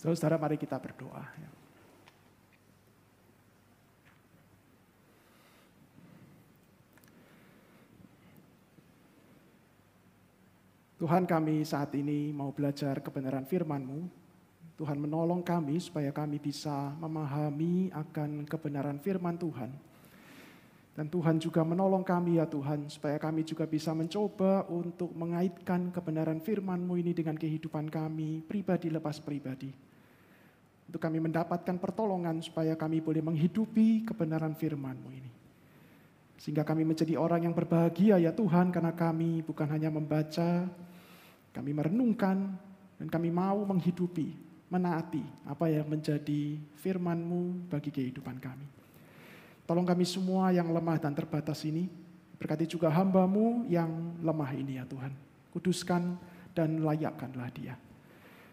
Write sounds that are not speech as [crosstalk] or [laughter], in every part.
Saudara-saudara mari kita berdoa. Ya. Tuhan kami saat ini mau belajar kebenaran firman-Mu. Tuhan menolong kami supaya kami bisa memahami akan kebenaran firman Tuhan. Dan Tuhan juga menolong kami ya Tuhan supaya kami juga bisa mencoba untuk mengaitkan kebenaran firman-Mu ini dengan kehidupan kami pribadi lepas pribadi. Untuk kami mendapatkan pertolongan supaya kami boleh menghidupi kebenaran firman-Mu ini. Sehingga kami menjadi orang yang berbahagia ya Tuhan karena kami bukan hanya membaca, kami merenungkan dan kami mau menghidupi, menaati apa yang menjadi firman-Mu bagi kehidupan kami. Tolong kami semua yang lemah dan terbatas ini, berkati juga hamba-Mu yang lemah ini ya Tuhan. Kuduskan dan layakkanlah dia.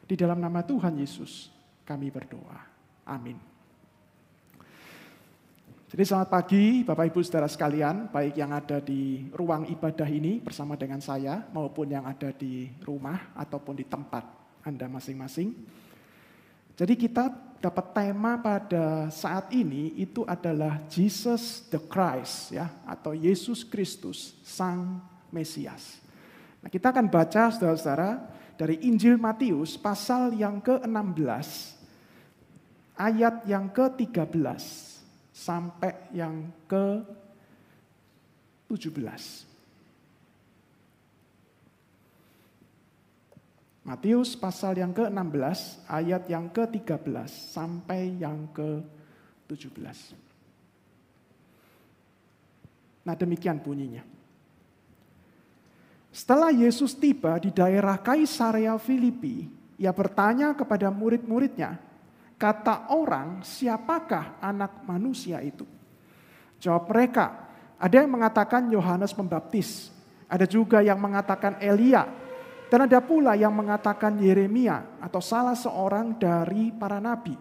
Di dalam nama Tuhan Yesus kami berdoa. Amin. Jadi selamat pagi Bapak Ibu Saudara sekalian, baik yang ada di ruang ibadah ini bersama dengan saya maupun yang ada di rumah ataupun di tempat Anda masing-masing. Jadi kita dapat tema pada saat ini itu adalah Jesus the Christ ya atau Yesus Kristus Sang Mesias. Nah, kita akan baca Saudara-saudara dari Injil Matius pasal yang ke-16 ayat yang ke-13 sampai yang ke 17. Matius pasal yang ke-16 ayat yang ke-13 sampai yang ke-17. Nah demikian bunyinya. Setelah Yesus tiba di daerah Kaisarea Filipi, ia bertanya kepada murid-muridnya, kata orang, siapakah anak manusia itu? Jawab mereka, ada yang mengatakan Yohanes Pembaptis, ada juga yang mengatakan Elia, dan ada pula yang mengatakan Yeremia atau salah seorang dari para nabi.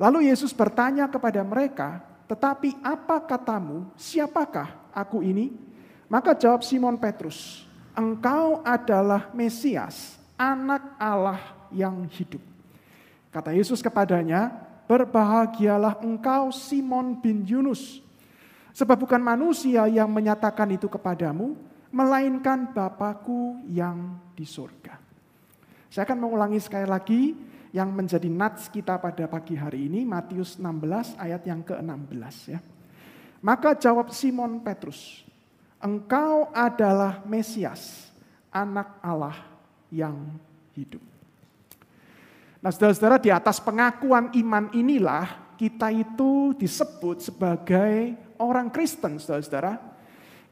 Lalu Yesus bertanya kepada mereka, tetapi apa katamu, siapakah aku ini? Maka jawab Simon Petrus, engkau adalah Mesias, anak Allah yang hidup. Kata Yesus kepadanya, berbahagialah engkau Simon bin Yunus. Sebab bukan manusia yang menyatakan itu kepadamu, melainkan Bapakku yang di surga. Saya akan mengulangi sekali lagi yang menjadi nats kita pada pagi hari ini, Matius 16 ayat yang ke-16 ya. Maka jawab Simon Petrus, engkau adalah Mesias, anak Allah yang hidup. Nah saudara-saudara di atas pengakuan iman inilah kita itu disebut sebagai orang Kristen saudara-saudara.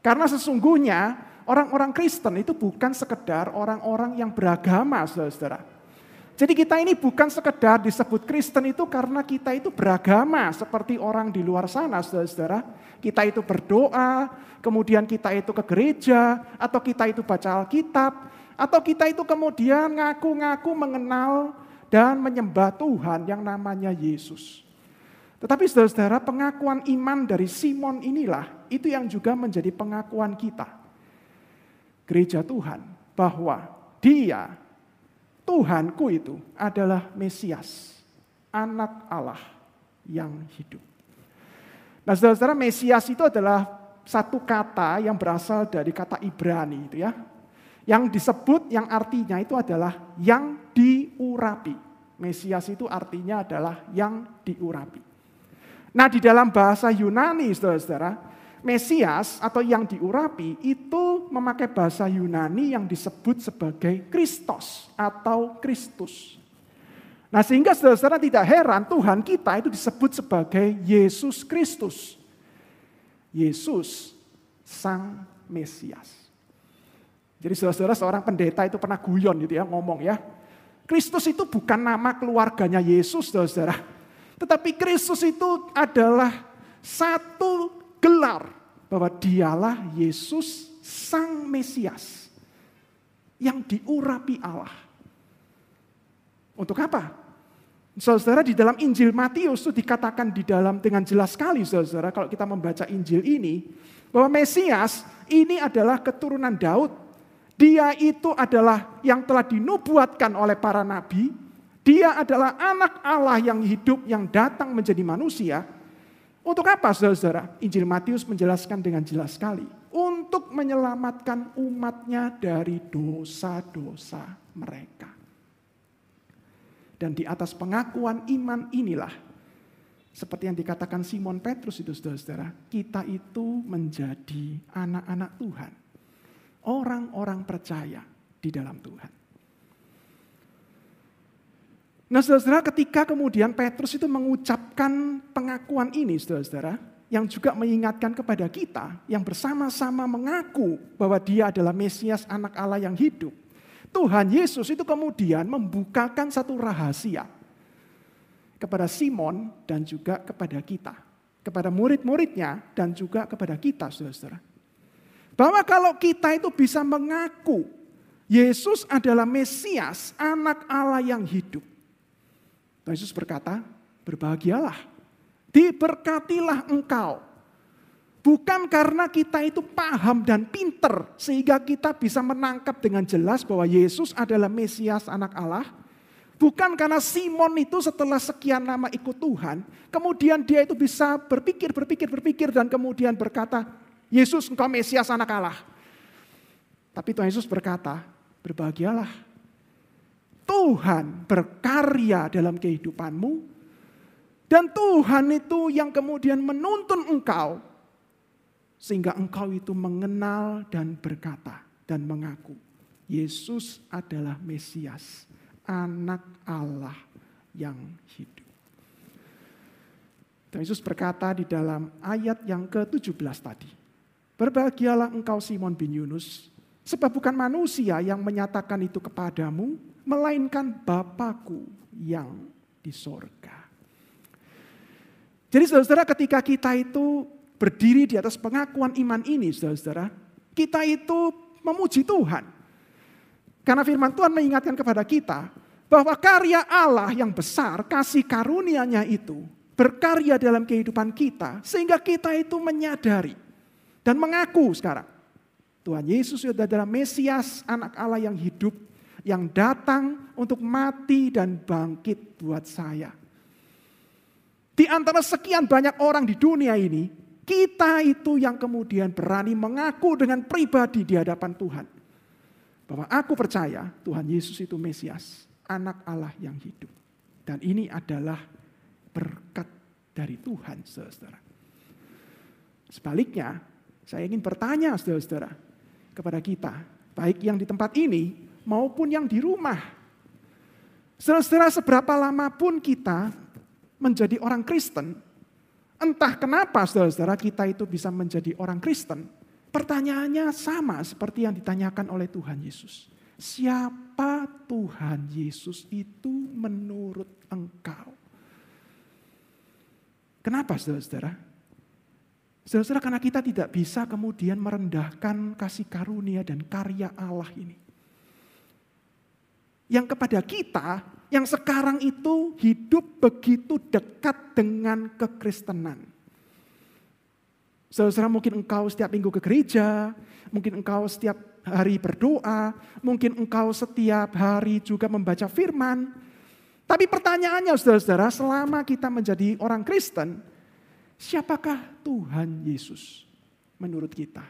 Karena sesungguhnya orang-orang Kristen itu bukan sekedar orang-orang yang beragama saudara-saudara. Jadi kita ini bukan sekedar disebut Kristen itu karena kita itu beragama seperti orang di luar sana saudara-saudara. Kita itu berdoa, kemudian kita itu ke gereja, atau kita itu baca Alkitab, atau kita itu kemudian ngaku-ngaku mengenal dan menyembah Tuhan yang namanya Yesus. Tetapi saudara-saudara pengakuan iman dari Simon inilah itu yang juga menjadi pengakuan kita. Gereja Tuhan bahwa dia Tuhanku itu adalah Mesias, anak Allah yang hidup. Nah saudara-saudara Mesias itu adalah satu kata yang berasal dari kata Ibrani itu ya. Yang disebut yang artinya itu adalah yang diurapi. Mesias itu artinya adalah yang diurapi. Nah di dalam bahasa Yunani saudara-saudara, Mesias atau yang diurapi itu memakai bahasa Yunani yang disebut sebagai Kristos atau Kristus. Nah sehingga saudara-saudara tidak heran Tuhan kita itu disebut sebagai Yesus Kristus. Yesus Sang Mesias. Jadi saudara-saudara seorang pendeta itu pernah guyon gitu ya ngomong ya. Kristus itu bukan nama keluarganya Yesus saudara. Tetapi Kristus itu adalah satu gelar bahwa dialah Yesus Sang Mesias yang diurapi Allah. Untuk apa? Saudara di dalam Injil Matius itu dikatakan di dalam dengan jelas sekali saudara kalau kita membaca Injil ini bahwa Mesias ini adalah keturunan Daud dia itu adalah yang telah dinubuatkan oleh para nabi Dia adalah anak Allah yang hidup, yang datang menjadi manusia. Untuk apa saudara-saudara? Injil Matius menjelaskan dengan jelas sekali. Untuk menyelamatkan umatnya dari dosa-dosa mereka. Dan di atas pengakuan iman inilah, seperti yang dikatakan Simon Petrus itu saudara-saudara, kita itu menjadi anak-anak Tuhan. Orang-orang percaya di dalam Tuhan. Nah saudara-saudara ketika kemudian Petrus itu mengucapkan pengakuan ini saudara-saudara, yang juga mengingatkan kepada kita yang bersama-sama mengaku bahwa dia adalah Mesias anak Allah yang hidup. Tuhan Yesus itu kemudian membukakan satu rahasia kepada Simon dan juga kepada kita. Kepada murid-muridnya dan juga kepada kita, saudara-saudara. Bahwa kalau kita itu bisa mengaku Yesus adalah Mesias, anak Allah yang hidup. Tuhan Yesus berkata, berbahagialah, diberkatilah engkau Bukan karena kita itu paham dan pinter sehingga kita bisa menangkap dengan jelas bahwa Yesus adalah Mesias anak Allah. Bukan karena Simon itu setelah sekian lama ikut Tuhan, kemudian dia itu bisa berpikir, berpikir, berpikir dan kemudian berkata, Yesus engkau Mesias anak Allah. Tapi Tuhan Yesus berkata, berbahagialah. Tuhan berkarya dalam kehidupanmu dan Tuhan itu yang kemudian menuntun engkau sehingga engkau itu mengenal dan berkata dan mengaku. Yesus adalah Mesias, anak Allah yang hidup. Dan Yesus berkata di dalam ayat yang ke-17 tadi. Berbahagialah engkau Simon bin Yunus, sebab bukan manusia yang menyatakan itu kepadamu, melainkan Bapakku yang di sorga. Jadi saudara-saudara ketika kita itu berdiri di atas pengakuan iman ini, saudara-saudara, kita itu memuji Tuhan. Karena firman Tuhan mengingatkan kepada kita bahwa karya Allah yang besar, kasih karunia-Nya itu berkarya dalam kehidupan kita sehingga kita itu menyadari dan mengaku sekarang Tuhan Yesus adalah Mesias, anak Allah yang hidup, yang datang untuk mati dan bangkit buat saya. Di antara sekian banyak orang di dunia ini, kita itu yang kemudian berani mengaku dengan pribadi di hadapan Tuhan. Bahwa aku percaya Tuhan Yesus itu Mesias, anak Allah yang hidup. Dan ini adalah berkat dari Tuhan, saudara. Sebaliknya, saya ingin bertanya, saudara-saudara, kepada kita, baik yang di tempat ini maupun yang di rumah. Saudara-saudara, seberapa lama pun kita menjadi orang Kristen, Entah kenapa saudara-saudara kita itu bisa menjadi orang Kristen. Pertanyaannya sama seperti yang ditanyakan oleh Tuhan Yesus. Siapa Tuhan Yesus itu menurut engkau? Kenapa saudara-saudara? Saudara-saudara karena kita tidak bisa kemudian merendahkan kasih karunia dan karya Allah ini. Yang kepada kita yang sekarang itu hidup begitu dekat dengan kekristenan. Saudara mungkin engkau setiap minggu ke gereja, mungkin engkau setiap hari berdoa, mungkin engkau setiap hari juga membaca firman. Tapi pertanyaannya saudara-saudara, selama kita menjadi orang Kristen, siapakah Tuhan Yesus menurut kita?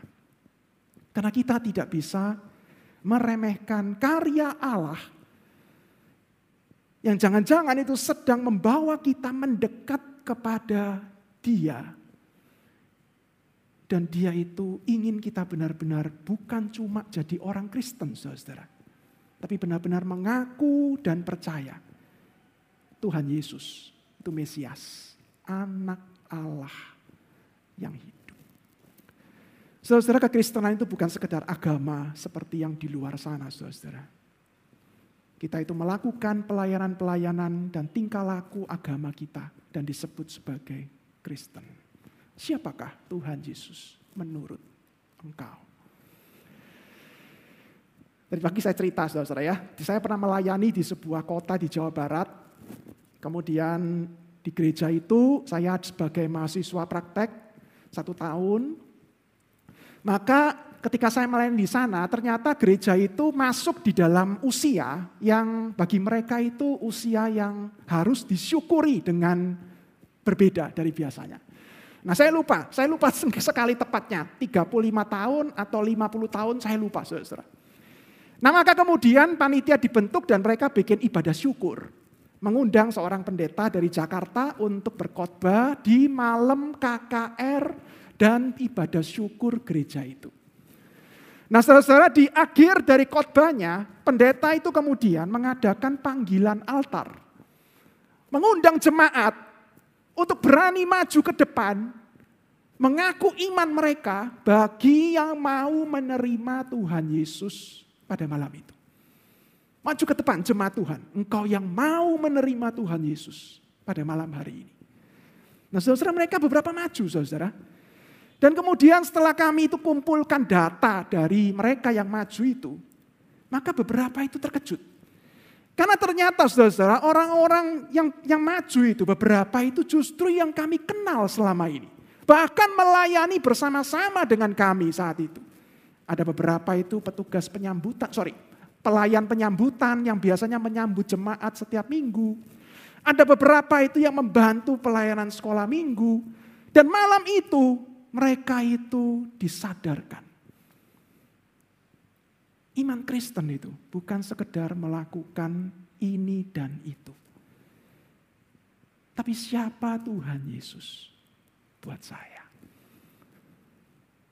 Karena kita tidak bisa meremehkan karya Allah yang jangan-jangan itu sedang membawa kita mendekat kepada dia. Dan dia itu ingin kita benar-benar bukan cuma jadi orang Kristen, saudara. Tapi benar-benar mengaku dan percaya. Tuhan Yesus itu Mesias, anak Allah yang hidup. Saudara, kekristenan itu bukan sekedar agama seperti yang di luar sana, saudara kita itu melakukan pelayanan-pelayanan dan tingkah laku agama kita dan disebut sebagai Kristen. Siapakah Tuhan Yesus menurut engkau? Tadi pagi saya cerita saudara ya, saya pernah melayani di sebuah kota di Jawa Barat. Kemudian di gereja itu saya sebagai mahasiswa praktek satu tahun. Maka ketika saya melayani di sana, ternyata gereja itu masuk di dalam usia yang bagi mereka itu usia yang harus disyukuri dengan berbeda dari biasanya. Nah saya lupa, saya lupa [laughs] sekali tepatnya, 35 tahun atau 50 tahun saya lupa saudara. Nah maka kemudian panitia dibentuk dan mereka bikin ibadah syukur. Mengundang seorang pendeta dari Jakarta untuk berkhotbah di malam KKR dan ibadah syukur gereja itu. Nah saudara-saudara di akhir dari khotbahnya, pendeta itu kemudian mengadakan panggilan altar. Mengundang jemaat untuk berani maju ke depan, mengaku iman mereka bagi yang mau menerima Tuhan Yesus pada malam itu. Maju ke depan jemaat Tuhan. Engkau yang mau menerima Tuhan Yesus pada malam hari ini. Nah saudara mereka beberapa maju saudara. Dan kemudian setelah kami itu kumpulkan data dari mereka yang maju itu. Maka beberapa itu terkejut. Karena ternyata saudara orang-orang yang, yang maju itu beberapa itu justru yang kami kenal selama ini. Bahkan melayani bersama-sama dengan kami saat itu. Ada beberapa itu petugas penyambutan, sorry, pelayan penyambutan yang biasanya menyambut jemaat setiap minggu. Ada beberapa itu yang membantu pelayanan sekolah minggu. Dan malam itu mereka itu disadarkan. Iman Kristen itu bukan sekedar melakukan ini dan itu. Tapi siapa Tuhan Yesus buat saya?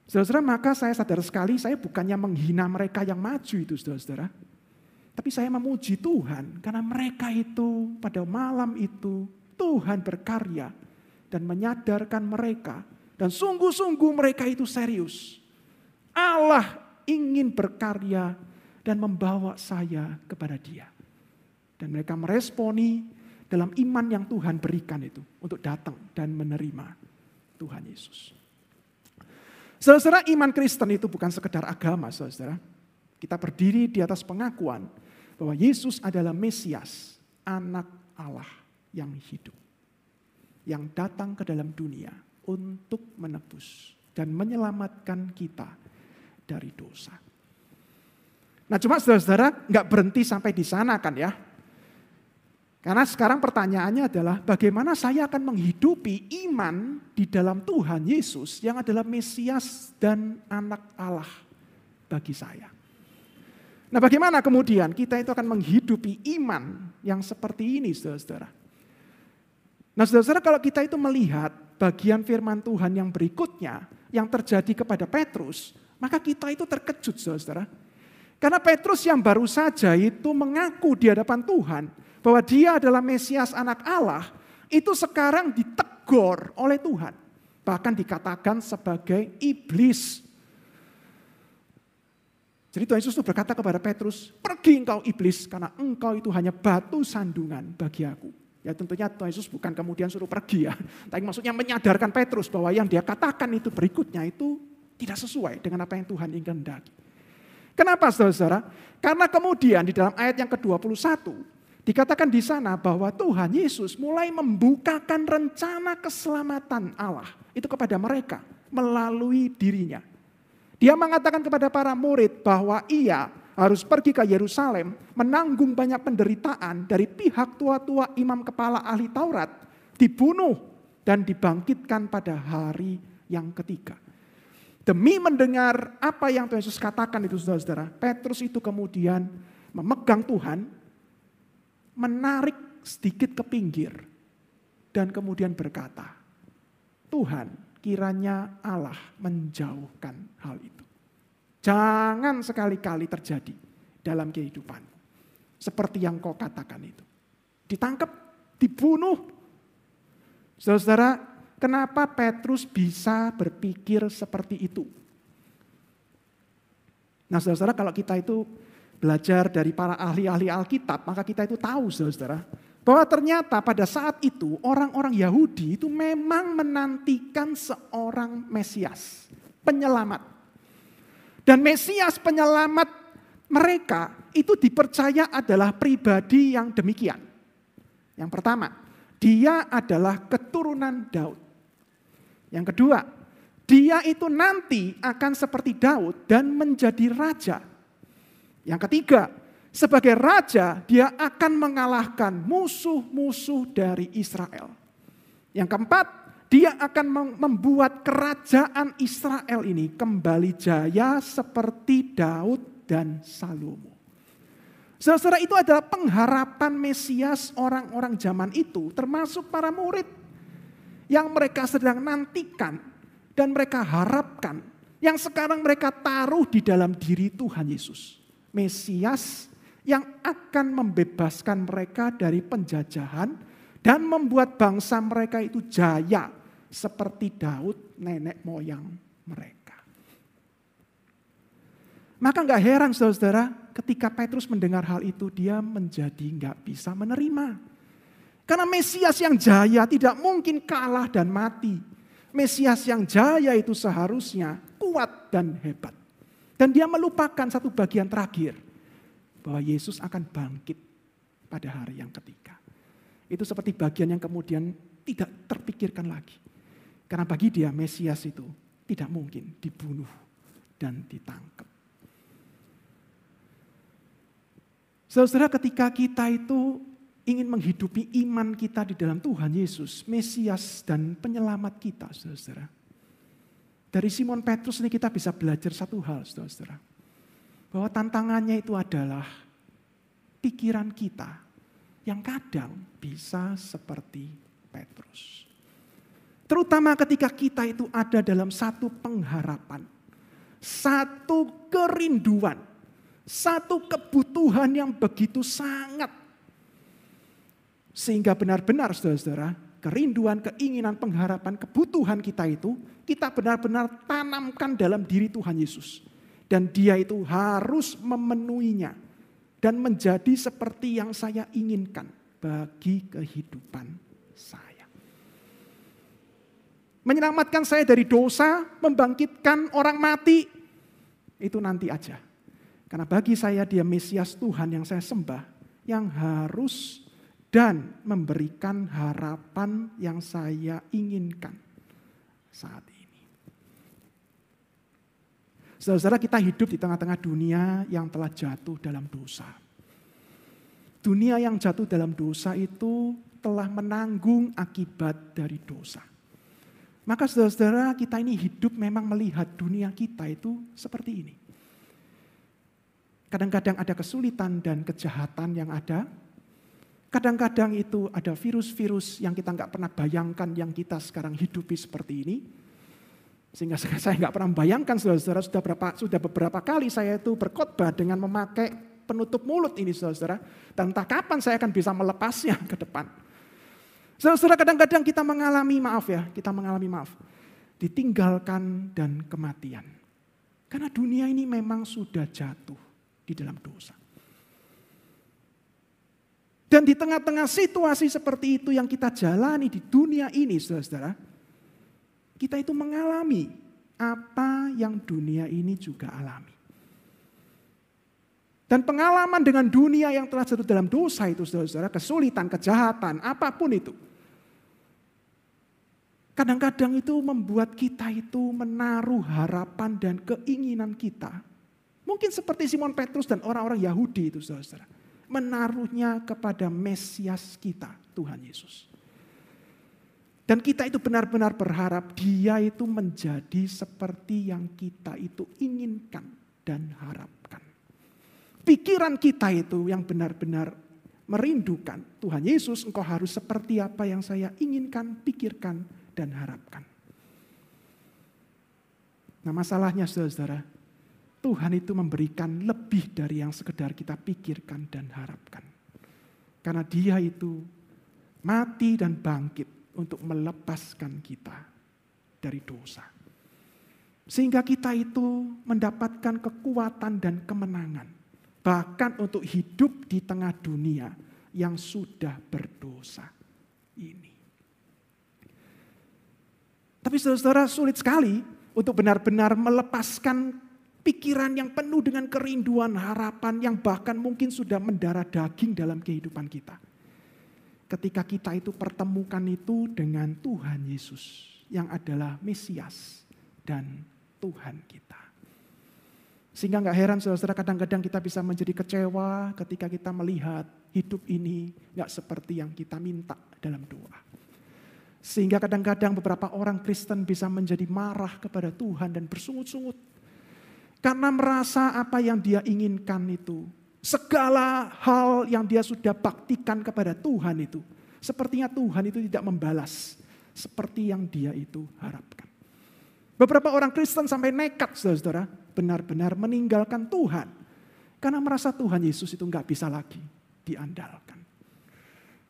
Saudara-saudara, maka saya sadar sekali saya bukannya menghina mereka yang maju itu, saudara-saudara. Tapi saya memuji Tuhan karena mereka itu pada malam itu Tuhan berkarya dan menyadarkan mereka. Dan sungguh-sungguh mereka itu serius. Allah ingin berkarya dan membawa saya kepada dia. Dan mereka meresponi dalam iman yang Tuhan berikan itu untuk datang dan menerima Tuhan Yesus. Saudara, iman Kristen itu bukan sekedar agama, saudara. Kita berdiri di atas pengakuan bahwa Yesus adalah Mesias, anak Allah yang hidup. Yang datang ke dalam dunia untuk menebus dan menyelamatkan kita dari dosa. Nah cuma saudara-saudara nggak berhenti sampai di sana kan ya. Karena sekarang pertanyaannya adalah bagaimana saya akan menghidupi iman di dalam Tuhan Yesus yang adalah Mesias dan anak Allah bagi saya. Nah bagaimana kemudian kita itu akan menghidupi iman yang seperti ini saudara-saudara. Nah saudara-saudara kalau kita itu melihat bagian firman Tuhan yang berikutnya yang terjadi kepada Petrus, maka kita itu terkejut saudara-saudara. Karena Petrus yang baru saja itu mengaku di hadapan Tuhan bahwa dia adalah Mesias anak Allah, itu sekarang ditegur oleh Tuhan. Bahkan dikatakan sebagai iblis. Jadi Tuhan Yesus itu berkata kepada Petrus, pergi engkau iblis karena engkau itu hanya batu sandungan bagi aku. Ya tentunya Tuhan Yesus bukan kemudian suruh pergi ya. Tapi maksudnya menyadarkan Petrus bahwa yang dia katakan itu berikutnya itu tidak sesuai dengan apa yang Tuhan ingin hendaki. Kenapa saudara-saudara? Karena kemudian di dalam ayat yang ke-21 Dikatakan di sana bahwa Tuhan Yesus mulai membukakan rencana keselamatan Allah itu kepada mereka melalui dirinya. Dia mengatakan kepada para murid bahwa ia harus pergi ke Yerusalem menanggung banyak penderitaan dari pihak tua-tua imam kepala ahli Taurat, dibunuh dan dibangkitkan pada hari yang ketiga. Demi mendengar apa yang Tuhan Yesus katakan itu saudara-saudara, Petrus itu kemudian memegang Tuhan menarik sedikit ke pinggir dan kemudian berkata, Tuhan kiranya Allah menjauhkan hal itu. Jangan sekali-kali terjadi dalam kehidupan. Seperti yang kau katakan itu. Ditangkap, dibunuh. Saudara, kenapa Petrus bisa berpikir seperti itu? Nah saudara, kalau kita itu belajar dari para ahli-ahli Alkitab, maka kita itu tahu saudara, bahwa ternyata pada saat itu orang-orang Yahudi itu memang menantikan seorang Mesias, penyelamat. Dan Mesias penyelamat mereka itu dipercaya adalah pribadi yang demikian. Yang pertama, dia adalah keturunan Daud. Yang kedua, dia itu nanti akan seperti Daud dan menjadi raja. Yang ketiga, sebagai raja dia akan mengalahkan musuh-musuh dari Israel. Yang keempat, dia akan membuat kerajaan Israel ini kembali jaya seperti Daud dan Salomo. Saudara itu adalah pengharapan Mesias orang-orang zaman itu, termasuk para murid yang mereka sedang nantikan dan mereka harapkan, yang sekarang mereka taruh di dalam diri Tuhan Yesus. Mesias yang akan membebaskan mereka dari penjajahan dan membuat bangsa mereka itu jaya seperti Daud nenek moyang mereka. Maka nggak heran saudara-saudara ketika Petrus mendengar hal itu dia menjadi nggak bisa menerima. Karena Mesias yang jaya tidak mungkin kalah dan mati. Mesias yang jaya itu seharusnya kuat dan hebat. Dan dia melupakan satu bagian terakhir. Bahwa Yesus akan bangkit pada hari yang ketiga. Itu seperti bagian yang kemudian tidak terpikirkan lagi. Karena bagi dia Mesias itu tidak mungkin dibunuh dan ditangkap. Saudara ketika kita itu ingin menghidupi iman kita di dalam Tuhan Yesus, Mesias dan penyelamat kita, saudara. Dari Simon Petrus ini kita bisa belajar satu hal, saudara. Bahwa tantangannya itu adalah pikiran kita yang kadang bisa seperti Petrus. Terutama ketika kita itu ada dalam satu pengharapan, satu kerinduan, satu kebutuhan yang begitu sangat sehingga benar-benar saudara-saudara, kerinduan, keinginan, pengharapan, kebutuhan kita itu, kita benar-benar tanamkan dalam diri Tuhan Yesus. Dan dia itu harus memenuhinya. Dan menjadi seperti yang saya inginkan bagi kehidupan saya. Menyelamatkan saya dari dosa, membangkitkan orang mati, itu nanti aja. Karena bagi saya dia Mesias Tuhan yang saya sembah, yang harus dan memberikan harapan yang saya inginkan saat ini. Saudara-saudara kita hidup di tengah-tengah dunia yang telah jatuh dalam dosa. Dunia yang jatuh dalam dosa itu telah menanggung akibat dari dosa. Maka saudara-saudara kita ini hidup memang melihat dunia kita itu seperti ini. Kadang-kadang ada kesulitan dan kejahatan yang ada, Kadang-kadang itu ada virus-virus yang kita nggak pernah bayangkan yang kita sekarang hidupi seperti ini. Sehingga [laughs] saya nggak pernah bayangkan saudara-saudara sudah berapa sudah beberapa kali saya itu berkhotbah dengan memakai penutup mulut ini saudara-saudara. Dan entah kapan saya akan bisa melepasnya ke depan. Saudara-saudara kadang-kadang kita mengalami maaf ya, kita mengalami maaf. Ditinggalkan dan kematian. Karena dunia ini memang sudah jatuh di dalam dosa. Dan di tengah-tengah situasi seperti itu yang kita jalani di dunia ini, saudara-saudara, kita itu mengalami apa yang dunia ini juga alami. Dan pengalaman dengan dunia yang telah jatuh dalam dosa itu, saudara-saudara, kesulitan, kejahatan, apa pun itu. Kadang-kadang itu membuat kita itu menaruh harapan dan keinginan kita. Mungkin seperti Simon Petrus dan orang-orang Yahudi itu, saudara-saudara menaruhnya kepada Mesias kita, Tuhan Yesus. Dan kita itu benar-benar berharap dia itu menjadi seperti yang kita itu inginkan dan harapkan. Pikiran kita itu yang benar-benar merindukan Tuhan Yesus, engkau harus seperti apa yang saya inginkan, pikirkan, dan harapkan. Nah masalahnya saudara-saudara, Tuhan itu memberikan lebih dari yang sekedar kita pikirkan dan harapkan. Karena dia itu mati dan bangkit untuk melepaskan kita dari dosa. Sehingga kita itu mendapatkan kekuatan dan kemenangan. Bahkan untuk hidup di tengah dunia yang sudah berdosa ini. Tapi saudara-saudara sulit sekali untuk benar-benar melepaskan pikiran yang penuh dengan kerinduan, harapan yang bahkan mungkin sudah mendarah daging dalam kehidupan kita. Ketika kita itu pertemukan itu dengan Tuhan Yesus yang adalah Mesias dan Tuhan kita. Sehingga nggak heran saudara kadang-kadang kita bisa menjadi kecewa ketika kita melihat hidup ini nggak seperti yang kita minta dalam doa. Sehingga kadang-kadang beberapa orang Kristen bisa menjadi marah kepada Tuhan dan bersungut-sungut. Karena merasa apa yang dia inginkan itu, segala hal yang dia sudah baktikan kepada Tuhan itu, sepertinya Tuhan itu tidak membalas seperti yang dia itu harapkan. Beberapa orang Kristen sampai nekat saudara, benar-benar meninggalkan Tuhan. Karena merasa Tuhan Yesus itu nggak bisa lagi diandalkan.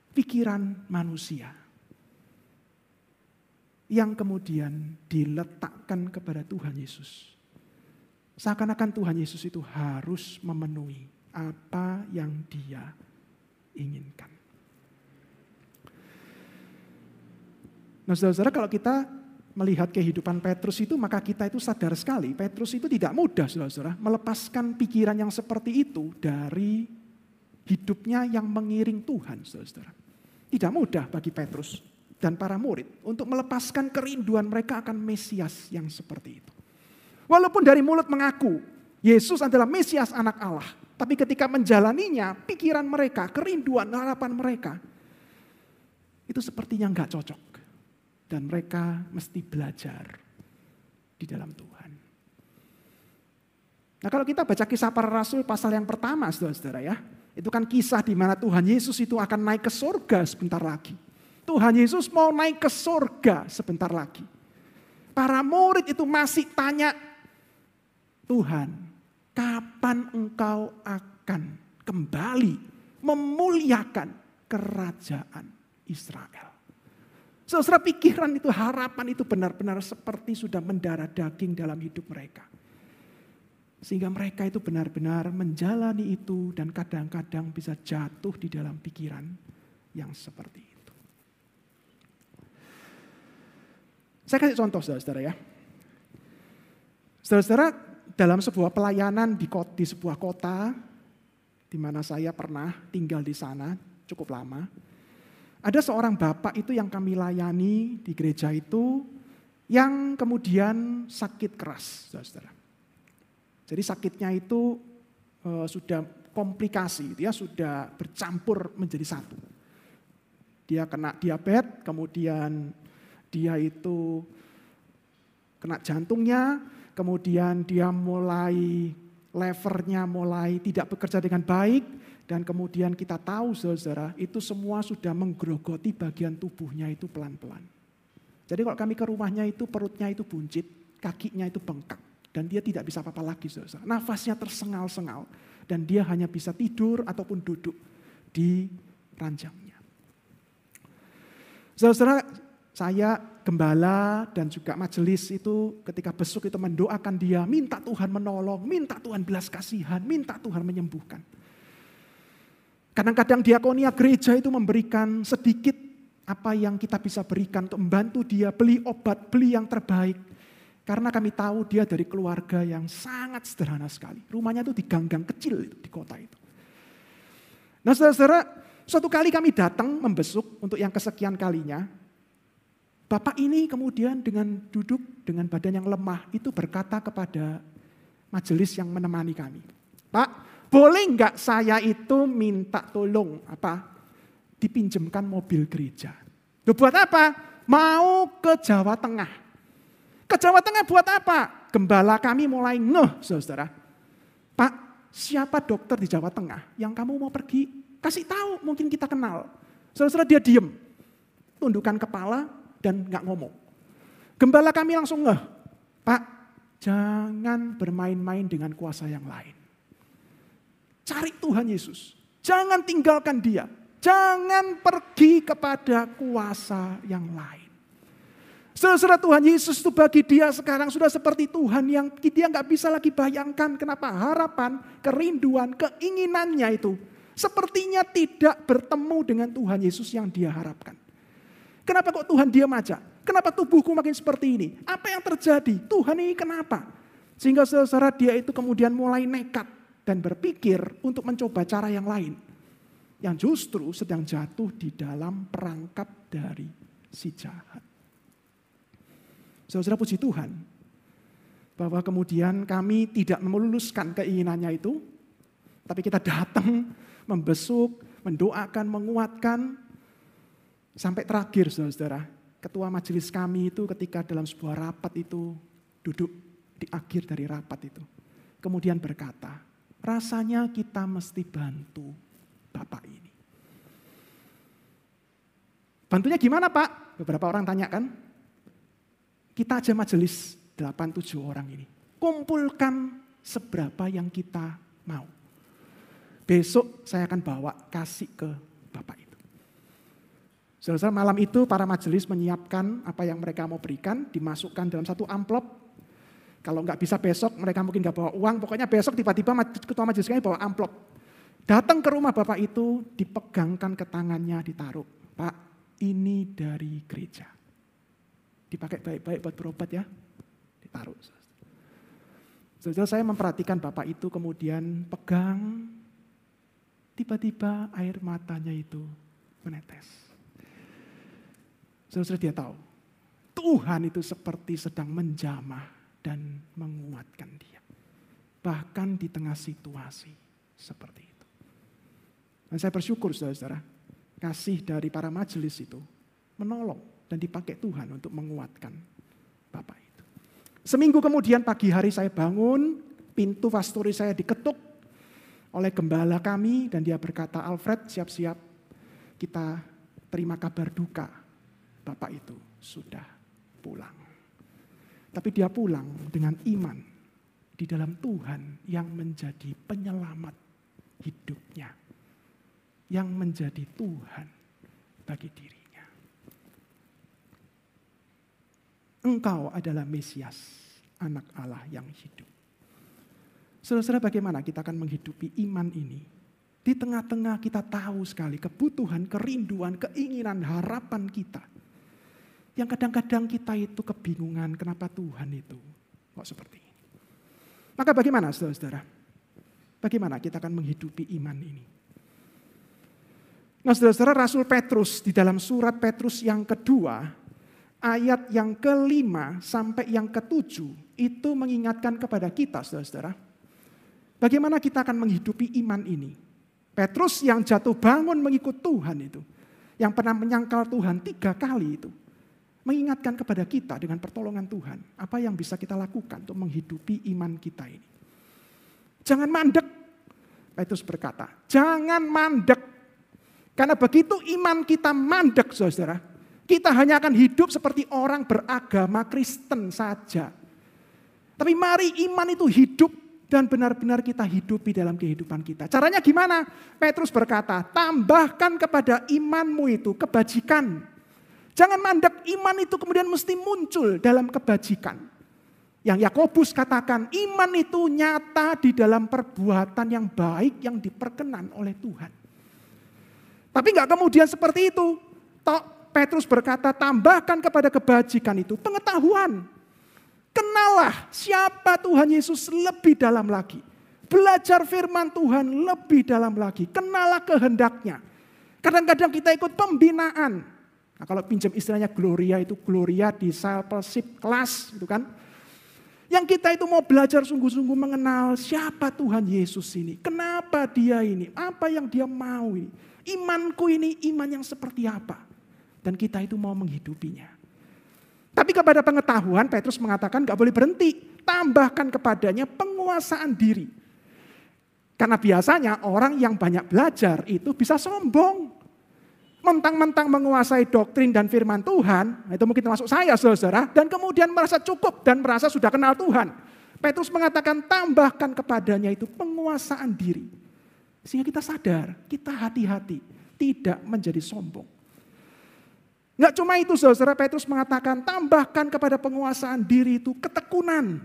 Pikiran manusia yang kemudian diletakkan kepada Tuhan Yesus. Seakan-akan Tuhan Yesus itu harus memenuhi apa yang dia inginkan. Nah saudara-saudara kalau kita melihat kehidupan Petrus itu maka kita itu sadar sekali Petrus itu tidak mudah saudara-saudara melepaskan pikiran yang seperti itu dari hidupnya yang mengiring Tuhan saudara-saudara. Tidak mudah bagi Petrus dan para murid untuk melepaskan kerinduan mereka akan Mesias yang seperti itu. Walaupun dari mulut mengaku Yesus adalah Mesias anak Allah. Tapi ketika menjalaninya, pikiran mereka, kerinduan, harapan mereka, itu sepertinya nggak cocok. Dan mereka mesti belajar di dalam Tuhan. Nah kalau kita baca kisah para rasul pasal yang pertama saudara-saudara ya. Itu kan kisah di mana Tuhan Yesus itu akan naik ke surga sebentar lagi. Tuhan Yesus mau naik ke surga sebentar lagi. Para murid itu masih tanya, Tuhan, kapan engkau akan kembali memuliakan kerajaan Israel? Saudara pikiran itu, harapan itu benar-benar seperti sudah mendarah daging dalam hidup mereka. Sehingga mereka itu benar-benar menjalani itu dan kadang-kadang bisa jatuh di dalam pikiran yang seperti itu. Saya kasih contoh saudara-saudara ya. Saudara-saudara dalam sebuah pelayanan di, kota, di sebuah kota di mana saya pernah tinggal di sana cukup lama. Ada seorang bapak itu yang kami layani di gereja itu yang kemudian sakit keras, saudara. Jadi sakitnya itu e, sudah komplikasi, dia sudah bercampur menjadi satu. Dia kena diabetes, kemudian dia itu kena jantungnya, kemudian dia mulai levernya mulai tidak bekerja dengan baik, dan kemudian kita tahu saudara, itu semua sudah menggerogoti bagian tubuhnya itu pelan-pelan. Jadi kalau kami ke rumahnya itu perutnya itu buncit, kakinya itu bengkak. Dan dia tidak bisa apa-apa lagi saudara. Nafasnya tersengal-sengal. Dan dia hanya bisa tidur ataupun duduk di ranjangnya. Saudara, saya gembala dan juga majelis itu ketika besok itu mendoakan dia, minta Tuhan menolong, minta Tuhan belas kasihan, minta Tuhan menyembuhkan. Kadang-kadang diakonia gereja itu memberikan sedikit apa yang kita bisa berikan untuk membantu dia beli obat, beli yang terbaik. Karena kami tahu dia dari keluarga yang sangat sederhana sekali. Rumahnya itu di ganggang kecil di kota itu. Nah saudara-saudara, suatu kali kami datang membesuk untuk yang kesekian kalinya. Bapak ini kemudian dengan duduk dengan badan yang lemah itu berkata kepada majelis yang menemani kami. Pak, boleh nggak saya itu minta tolong apa? Dipinjamkan mobil gereja. Loh buat apa? Mau ke Jawa Tengah. Ke Jawa Tengah buat apa? Gembala kami mulai ngeh, saudara. Pak, siapa dokter di Jawa Tengah yang kamu mau pergi? Kasih tahu, mungkin kita kenal. Saudara dia diem, tundukkan kepala dan nggak ngomong. Gembala kami langsung ngeh, Pak, jangan bermain-main dengan kuasa yang lain. Cari Tuhan Yesus. Jangan tinggalkan dia. Jangan pergi kepada kuasa yang lain. Saudara Tuhan Yesus itu bagi dia sekarang sudah seperti Tuhan yang dia nggak bisa lagi bayangkan kenapa harapan, kerinduan, keinginannya itu sepertinya tidak bertemu dengan Tuhan Yesus yang dia harapkan. Kenapa kok Tuhan diam aja? Kenapa tubuhku makin seperti ini? Apa yang terjadi? Tuhan ini kenapa? Sehingga saudara dia itu kemudian mulai nekat dan berpikir untuk mencoba cara yang lain. Yang justru sedang jatuh di dalam perangkap dari si jahat. Saudara puji Tuhan, bahwa kemudian kami tidak meluluskan keinginannya itu, tapi kita datang membesuk, mendoakan, menguatkan, sampai terakhir saudara-saudara, ketua majelis kami itu ketika dalam sebuah rapat itu duduk di akhir dari rapat itu. Kemudian berkata, rasanya kita mesti bantu Bapak ini. Bantunya gimana Pak? Beberapa orang tanya kan. Kita aja majelis 8-7 orang ini. Kumpulkan seberapa yang kita mau. Besok saya akan bawa kasih ke Bapak itu. Saudara malam itu para majelis menyiapkan apa yang mereka mau berikan, dimasukkan dalam satu amplop. Kalau nggak bisa besok, mereka mungkin nggak bawa uang. Pokoknya besok tiba-tiba ketua majelis kami bawa amplop. Datang ke rumah bapak itu, dipegangkan ke tangannya, ditaruh. Pak, ini dari gereja. Dipakai baik-baik buat berobat ya. Ditaruh. Saudara saya memperhatikan bapak itu kemudian pegang, tiba-tiba air matanya itu menetes. Saudara dia tahu, Tuhan itu seperti sedang menjamah dan menguatkan dia. Bahkan di tengah situasi seperti itu. Dan saya bersyukur saudara-saudara, kasih dari para majelis itu menolong dan dipakai Tuhan untuk menguatkan Bapak itu. Seminggu kemudian pagi hari saya bangun, pintu pastori saya diketuk oleh gembala kami dan dia berkata, Alfred siap-siap kita terima kabar duka bapak itu sudah pulang. Tapi dia pulang dengan iman di dalam Tuhan yang menjadi penyelamat hidupnya. Yang menjadi Tuhan bagi dirinya. Engkau adalah Mesias, anak Allah yang hidup. Saudara-saudara bagaimana kita akan menghidupi iman ini? Di tengah-tengah kita tahu sekali kebutuhan, kerinduan, keinginan, harapan kita yang kadang-kadang kita itu kebingungan kenapa Tuhan itu kok seperti ini. Maka bagaimana saudara-saudara? Bagaimana kita akan menghidupi iman ini? Nah saudara-saudara Rasul Petrus di dalam surat Petrus yang kedua ayat yang kelima sampai yang ketujuh itu mengingatkan kepada kita saudara-saudara. Bagaimana kita akan menghidupi iman ini. Petrus yang jatuh bangun mengikut Tuhan itu. Yang pernah menyangkal Tuhan tiga kali itu mengingatkan kepada kita dengan pertolongan Tuhan, apa yang bisa kita lakukan untuk menghidupi iman kita ini. Jangan mandek, Petrus berkata, jangan mandek. Karena begitu iman kita mandek, saudara, kita hanya akan hidup seperti orang beragama Kristen saja. Tapi mari iman itu hidup dan benar-benar kita hidupi dalam kehidupan kita. Caranya gimana? Petrus berkata, tambahkan kepada imanmu itu kebajikan Jangan mandek iman itu kemudian mesti muncul dalam kebajikan. Yang Yakobus katakan iman itu nyata di dalam perbuatan yang baik yang diperkenan oleh Tuhan. Tapi nggak kemudian seperti itu. Tok Petrus berkata tambahkan kepada kebajikan itu pengetahuan. Kenalah siapa Tuhan Yesus lebih dalam lagi. Belajar firman Tuhan lebih dalam lagi. Kenalah kehendaknya. Kadang-kadang kita ikut pembinaan. Nah, kalau pinjam istilahnya Gloria itu Gloria discipleship class itu kan. Yang kita itu mau belajar sungguh-sungguh mengenal siapa Tuhan Yesus ini. Kenapa dia ini, apa yang dia mau ini. Imanku ini iman yang seperti apa. Dan kita itu mau menghidupinya. Tapi kepada pengetahuan Petrus mengatakan gak boleh berhenti. Tambahkan kepadanya penguasaan diri. Karena biasanya orang yang banyak belajar itu bisa sombong mentang-mentang menguasai doktrin dan firman Tuhan, itu mungkin termasuk saya saudara, dan kemudian merasa cukup dan merasa sudah kenal Tuhan. Petrus mengatakan tambahkan kepadanya itu penguasaan diri. Sehingga kita sadar, kita hati-hati, tidak menjadi sombong. Enggak cuma itu saudara, Petrus mengatakan tambahkan kepada penguasaan diri itu ketekunan.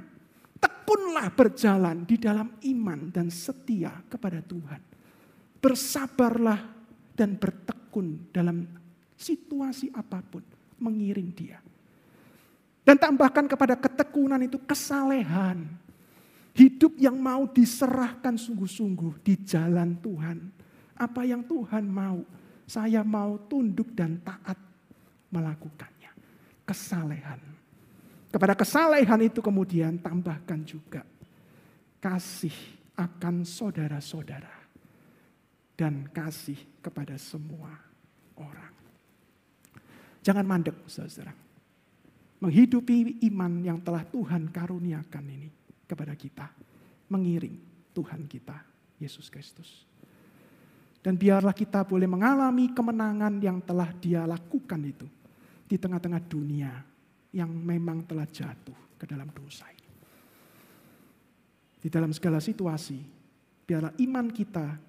Tekunlah berjalan di dalam iman dan setia kepada Tuhan. Bersabarlah dan bertekun tekun dalam situasi apa pun, mengiring dia. Dan tambahkan kepada ketekunan itu kesalehan. Hidup yang mau diserahkan sungguh-sungguh di jalan Tuhan. Apa yang Tuhan mau, saya mau tunduk dan taat melakukannya. Kesalehan. Kepada kesalehan itu kemudian tambahkan juga kasih akan saudara-saudara dan kasih kepada semua orang. Jangan mandek, saudara. Menghidupi iman yang telah Tuhan karuniakan ini kepada kita. Mengiring Tuhan kita, Yesus Kristus. Dan biarlah kita boleh mengalami kemenangan yang telah dia lakukan itu. Di tengah-tengah dunia yang memang telah jatuh ke dalam dosa ini. Di dalam segala situasi, biarlah iman kita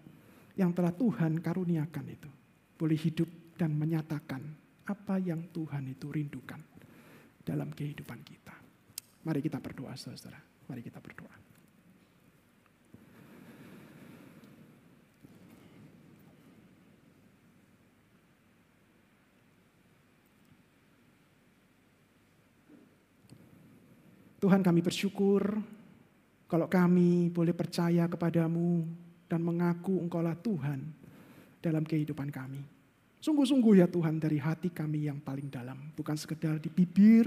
yang telah Tuhan karuniakan itu boleh hidup dan menyatakan apa yang Tuhan itu rindukan dalam kehidupan kita. Mari kita berdoa, saudara. Mari kita berdoa. Tuhan kami bersyukur kalau kami boleh percaya kepadamu dan mengaku engkaulah Tuhan dalam kehidupan kami. Sungguh-sungguh ya Tuhan dari hati kami yang paling dalam. Bukan sekedar di bibir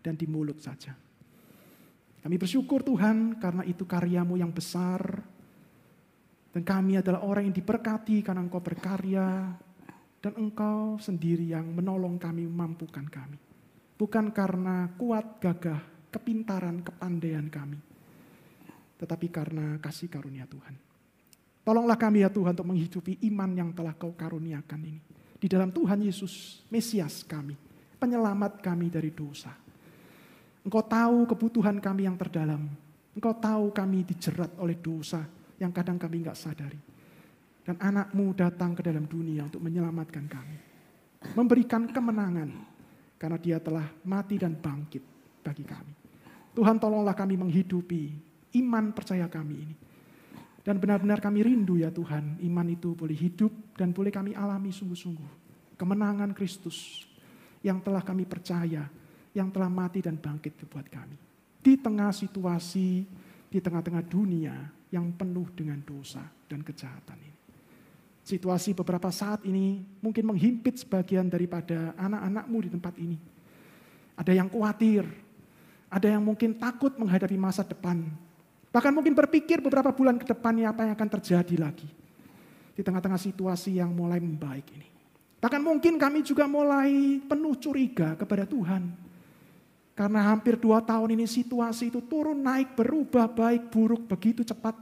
dan di mulut saja. Kami bersyukur Tuhan karena itu karyamu yang besar. Dan kami adalah orang yang diberkati karena engkau berkarya. Dan engkau sendiri yang menolong kami, memampukan kami. Bukan karena kuat, gagah, kepintaran, kepandaian kami. Tetapi karena kasih karunia Tuhan. Tolonglah kami ya Tuhan untuk menghidupi iman yang telah kau karuniakan ini. Di dalam Tuhan Yesus, Mesias kami, penyelamat kami dari dosa. Engkau tahu kebutuhan kami yang terdalam. Engkau tahu kami dijerat oleh dosa yang kadang kami nggak sadari. Dan anakmu datang ke dalam dunia untuk menyelamatkan kami. Memberikan kemenangan karena dia telah mati dan bangkit bagi kami. Tuhan tolonglah kami menghidupi iman percaya kami ini. Dan benar-benar kami rindu ya Tuhan, iman itu boleh hidup dan boleh kami alami sungguh-sungguh. Kemenangan Kristus yang telah kami percaya, yang telah mati dan bangkit buat kami. Di tengah situasi, di tengah-tengah dunia yang penuh dengan dosa dan kejahatan ini. Situasi beberapa saat ini mungkin menghimpit sebagian daripada anak-anakmu di tempat ini. Ada yang khawatir, ada yang mungkin takut menghadapi masa depan. Bahkan mungkin berpikir beberapa bulan ke depannya apa yang akan terjadi lagi. Di tengah-tengah situasi yang mulai membaik ini. Bahkan mungkin kami juga mulai penuh curiga kepada Tuhan. Karena hampir dua tahun ini situasi itu turun naik berubah baik buruk begitu cepat.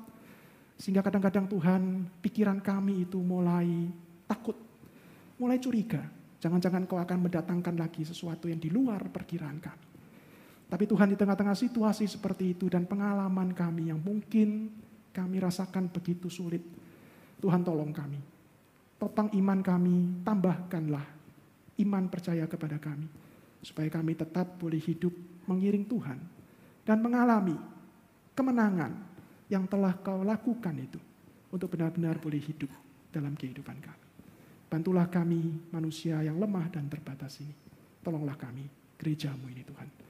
Sehingga kadang-kadang Tuhan pikiran kami itu mulai takut. Mulai curiga. Jangan-jangan kau akan mendatangkan lagi sesuatu yang di luar perkiraan kami. Tapi Tuhan di tengah-tengah situasi seperti itu dan pengalaman kami yang mungkin kami rasakan begitu sulit. Tuhan tolong kami. Topang iman kami, tambahkanlah iman percaya kepada kami. Supaya kami tetap boleh hidup mengiring Tuhan. Dan mengalami kemenangan yang telah kau lakukan itu. Untuk benar-benar boleh hidup dalam kehidupan kami. Bantulah kami manusia yang lemah dan terbatas ini. Tolonglah kami gerejamu ini Tuhan.